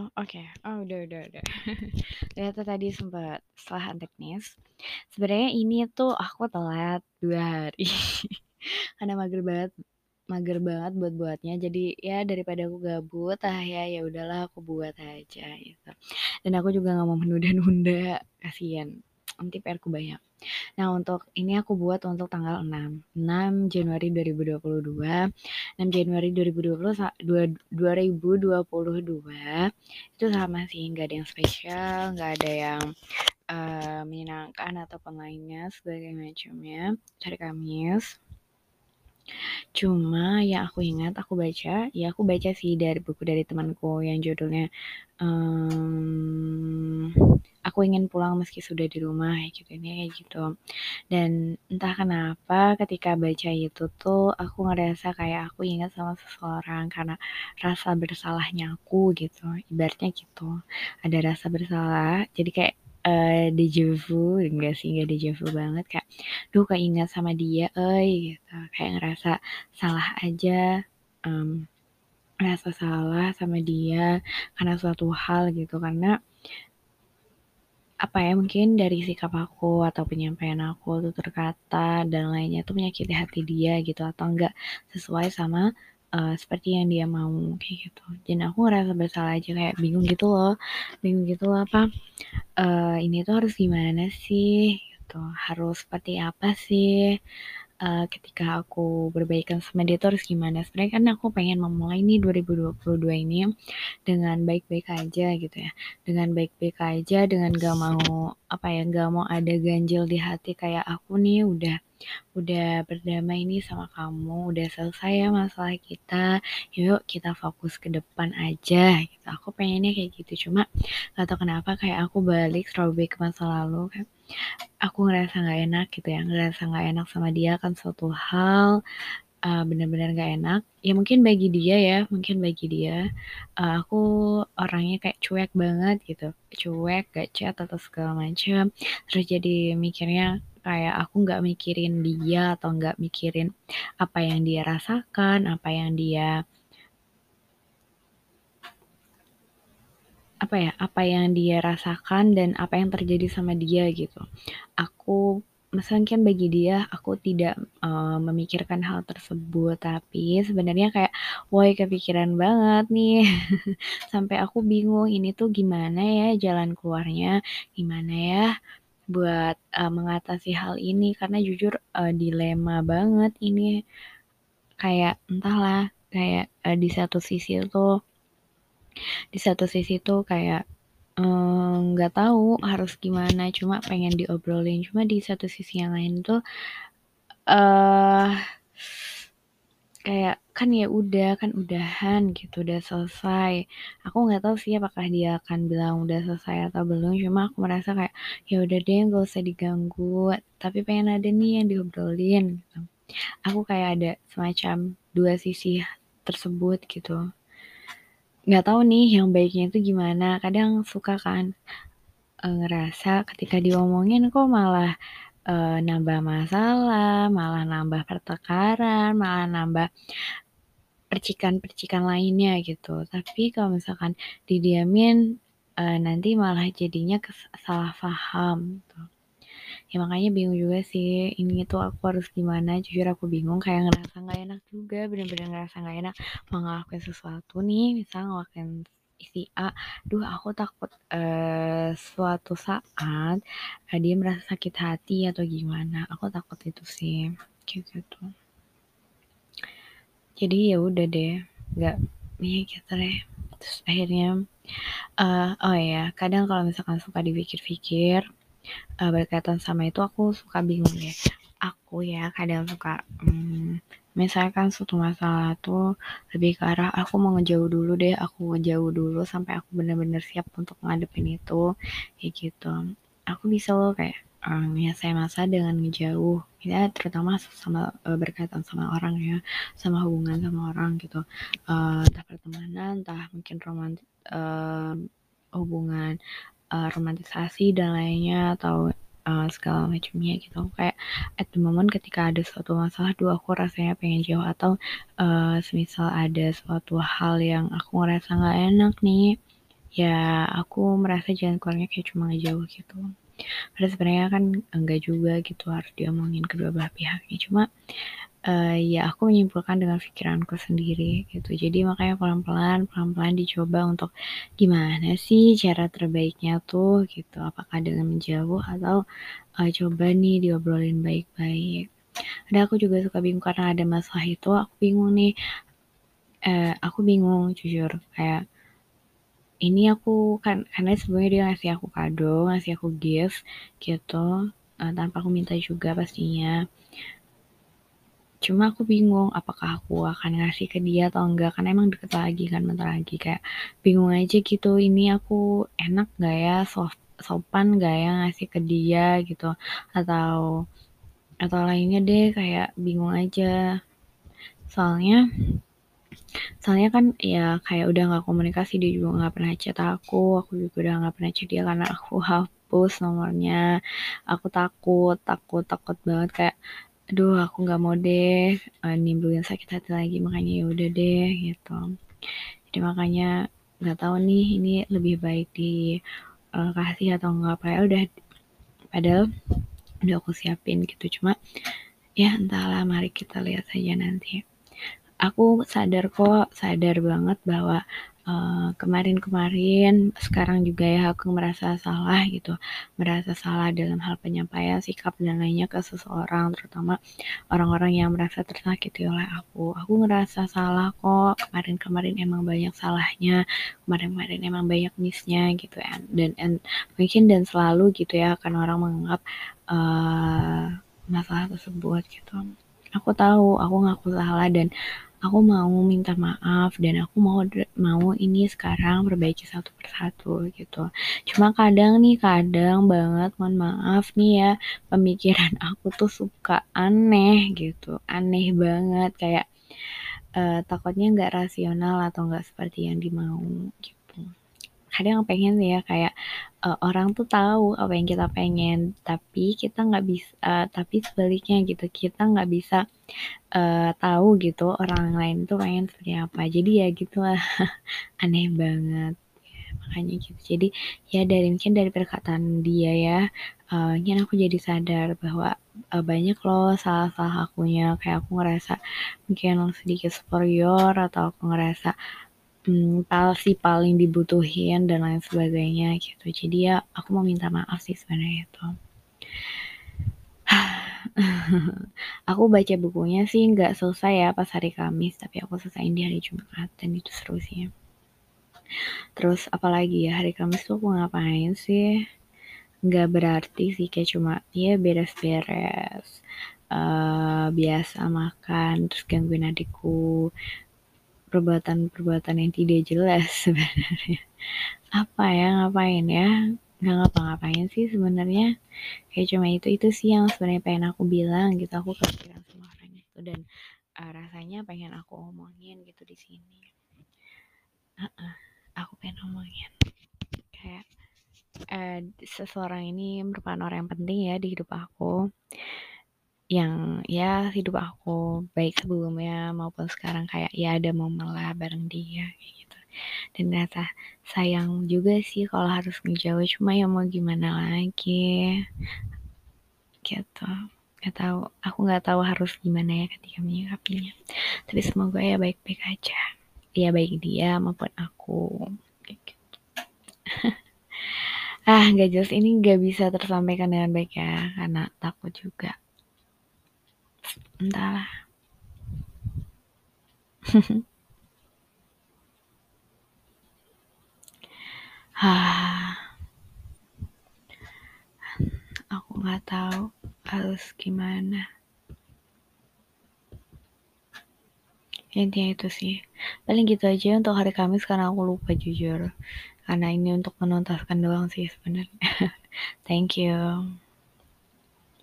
Oh, oke. Oh, udah udah udah. Ternyata tadi sempat salah teknis. Sebenarnya ini tuh aku telat 2 hari. Karena mager banget mager banget buat buatnya. Jadi ya daripada aku gabut, ah ya ya udahlah aku buat aja gitu. Dan aku juga nggak mau menunda-nunda, kasihan. Nanti PR-ku banyak. Nah, untuk ini aku buat untuk tanggal 6, 6 Januari 2022. 6 Januari 2020 sa dua 2022 itu sama sih, nggak ada yang spesial, nggak ada yang uh, menyenangkan ataupun lainnya sebagai macamnya. Hari Kamis. Cuma yang aku ingat aku baca, ya aku baca sih dari buku dari temanku yang judulnya um, aku ingin pulang meski sudah di rumah gitu ini kayak gitu. Dan entah kenapa ketika baca itu tuh aku ngerasa kayak aku ingat sama seseorang karena rasa bersalahnya aku gitu. Ibaratnya gitu ada rasa bersalah jadi kayak uh, deja vu enggak sih enggak deja vu banget kayak duh ingat sama dia eh gitu. Kayak ngerasa salah aja um, ngerasa salah sama dia karena suatu hal gitu karena apa ya mungkin dari sikap aku atau penyampaian aku tuh terkata dan lainnya tuh menyakiti hati dia gitu atau enggak sesuai sama uh, seperti yang dia mau kayak gitu. Dan aku ngerasa bersalah aja kayak bingung gitu loh bingung gitu loh apa uh, ini tuh harus gimana sih gitu harus seperti apa sih uh, ketika aku berbaikan sama dia tuh harus gimana sebenarnya kan aku pengen memulai nih 2022 ini dengan baik-baik aja gitu ya dengan baik-baik aja dengan gak mau apa ya gak mau ada ganjil di hati kayak aku nih udah udah berdamai nih sama kamu, udah selesai ya masalah kita, yuk kita fokus ke depan aja gitu. Aku pengennya kayak gitu, cuma gak tau kenapa kayak aku balik throwback ke masa lalu, kayak aku ngerasa nggak enak gitu ya ngerasa nggak enak sama dia kan suatu hal uh, benar-benar nggak enak. Ya mungkin bagi dia ya mungkin bagi dia uh, aku orangnya kayak cuek banget gitu. Cuek gak chat atau segala macam terus jadi mikirnya kayak aku nggak mikirin dia atau nggak mikirin apa yang dia rasakan apa yang dia apa ya apa yang dia rasakan dan apa yang terjadi sama dia gitu. Aku misalnya kan bagi dia aku tidak uh, memikirkan hal tersebut tapi sebenarnya kayak woi kepikiran banget nih. Sampai aku bingung ini tuh gimana ya jalan keluarnya? Gimana ya buat uh, mengatasi hal ini? Karena jujur uh, dilema banget ini. Kayak entahlah kayak uh, di satu sisi tuh di satu sisi tuh kayak nggak um, tahu harus gimana cuma pengen diobrolin. Cuma di satu sisi yang lain tuh uh, kayak kan ya udah kan udahan gitu udah selesai. Aku nggak tahu sih apakah dia akan bilang udah selesai atau belum. Cuma aku merasa kayak ya udah deh nggak usah diganggu. Tapi pengen ada nih yang diobrolin gitu. aku kayak ada semacam dua sisi tersebut gitu nggak tahu nih yang baiknya itu gimana. Kadang suka kan e, ngerasa ketika diomongin kok malah e, nambah masalah malah nambah pertengkaran malah nambah percikan-percikan lainnya gitu. Tapi kalau misalkan didiamin e, nanti malah jadinya salah paham gitu ya makanya bingung juga sih ini tuh aku harus gimana jujur aku bingung kayak ngerasa nggak enak juga bener-bener ngerasa nggak enak mau ngelakuin sesuatu nih misal ngelakuin isi A, duh aku takut uh, suatu saat uh, dia merasa sakit hati atau gimana. Aku takut itu sih, kayak gitu. Jadi ya udah deh, nggak ya gitu deh. Terus akhirnya, uh, oh ya, kadang kalau misalkan suka dipikir-pikir, uh, berkaitan sama itu aku suka bingung ya. Aku ya kadang suka hmm, misalkan suatu masalah tuh lebih ke arah aku mau ngejauh dulu deh aku ngejauh dulu sampai aku bener-bener siap untuk ngadepin itu kayak gitu. Aku bisa loh kayak um, ya saya masa dengan ngejauh. Ya terutama sama uh, berkaitan sama orang ya sama hubungan sama orang gitu. Uh, entah pertemanan entah mungkin romantis uh, hubungan uh, romantisasi dan lainnya atau uh, segala macamnya gitu kayak at the moment ketika ada suatu masalah dua aku rasanya pengen jauh atau uh, semisal ada suatu hal yang aku ngerasa nggak enak nih ya aku merasa jalan keluarnya kayak cuma ngejauh gitu. Padahal sebenarnya kan enggak juga gitu harus diomongin kedua belah pihaknya. Cuma uh, ya aku menyimpulkan dengan pikiranku sendiri gitu. Jadi makanya pelan-pelan, pelan-pelan dicoba untuk gimana sih cara terbaiknya tuh gitu. Apakah dengan menjauh atau uh, coba nih diobrolin baik-baik. Ada aku juga suka bingung karena ada masalah itu, aku bingung nih. Uh, aku bingung jujur kayak ini aku kan karena sebelumnya dia ngasih aku kado, ngasih aku gift gitu, uh, tanpa aku minta juga pastinya. Cuma aku bingung apakah aku akan ngasih ke dia atau enggak, karena emang deket lagi kan bentar lagi. Kayak bingung aja gitu, ini aku enak gak ya, soft, sopan gak ya ngasih ke dia gitu, atau atau lainnya deh kayak bingung aja. Soalnya soalnya kan ya kayak udah nggak komunikasi dia juga nggak pernah chat aku aku juga udah nggak pernah chat dia karena aku hapus nomornya. Aku takut takut takut banget kayak aduh aku nggak mau deh uh, nimbulin sakit hati lagi makanya ya udah deh gitu. Jadi makanya nggak tahu nih ini lebih baik di uh, kasih atau enggak apa ya udah padahal udah aku siapin gitu. Cuma ya entahlah mari kita lihat saja nanti. Aku sadar kok sadar banget bahwa kemarin-kemarin uh, sekarang juga ya aku merasa salah gitu. Merasa salah dalam hal penyampaian sikap dan lainnya ke seseorang terutama orang-orang yang merasa tersakiti oleh aku. Aku ngerasa salah kok. Kemarin-kemarin emang banyak salahnya kemarin-kemarin emang banyak missnya gitu ya dan and, mungkin dan selalu gitu ya akan orang menganggap uh, masalah tersebut gitu. Aku tahu aku ngaku salah dan aku mau minta maaf dan aku mau mau ini sekarang perbaiki satu persatu gitu. Cuma kadang nih, kadang banget mohon maaf nih ya, pemikiran aku tuh suka aneh gitu, aneh banget kayak uh, takutnya nggak rasional atau nggak seperti yang dimau gitu. Kadang pengen ya kayak uh, orang tuh tahu apa yang kita pengen, tapi kita nggak bisa, uh, tapi sebaliknya gitu kita nggak bisa uh, tahu gitu orang lain tuh pengen seperti apa. Jadi ya gitu lah aneh banget. Ya, makanya gitu. Jadi ya dari mungkin dari perkataan dia ya uh, mungkin aku jadi sadar bahwa uh, banyak loh salah-salah akunya. Kayak aku ngerasa mungkin sedikit superior atau aku ngerasa hmm, paling dibutuhin dan lain sebagainya gitu jadi ya aku mau minta maaf sih sebenarnya itu aku baca bukunya sih nggak selesai ya pas hari Kamis, tapi aku selesaiin di hari Jumat dan itu seru sih. Terus apalagi ya hari Kamis tuh aku ngapain sih? Nggak berarti sih kayak cuma ya beres-beres, uh, biasa makan, terus gangguin adikku, perbuatan-perbuatan yang tidak jelas sebenarnya. Apa ya ngapain ya? nggak ngapa-ngapain sih sebenarnya. Kayak cuma itu itu sih yang sebenarnya pengen aku bilang gitu. Aku kepikiran sama orang itu dan uh, rasanya pengen aku omongin gitu di sini. Uh -uh, aku pengen omongin. Kayak uh, seseorang ini merupakan orang yang penting ya di hidup aku yang ya hidup aku baik sebelumnya maupun sekarang kayak ya ada momen lah bareng dia kayak gitu. Dan ternyata sayang juga sih kalau harus ngejauh cuma ya mau gimana lagi gitu. Nggak tahu aku nggak tahu harus gimana ya ketika menyikapinya. Tapi semoga ya baik-baik aja. Ya baik dia maupun aku gitu. ah nggak jelas ini nggak bisa tersampaikan dengan baik ya karena takut juga entahlah aku nggak tahu harus gimana. Intinya itu sih. Paling gitu aja untuk hari Kamis karena aku lupa jujur. Karena ini untuk menuntaskan doang sih sebenarnya. Thank you.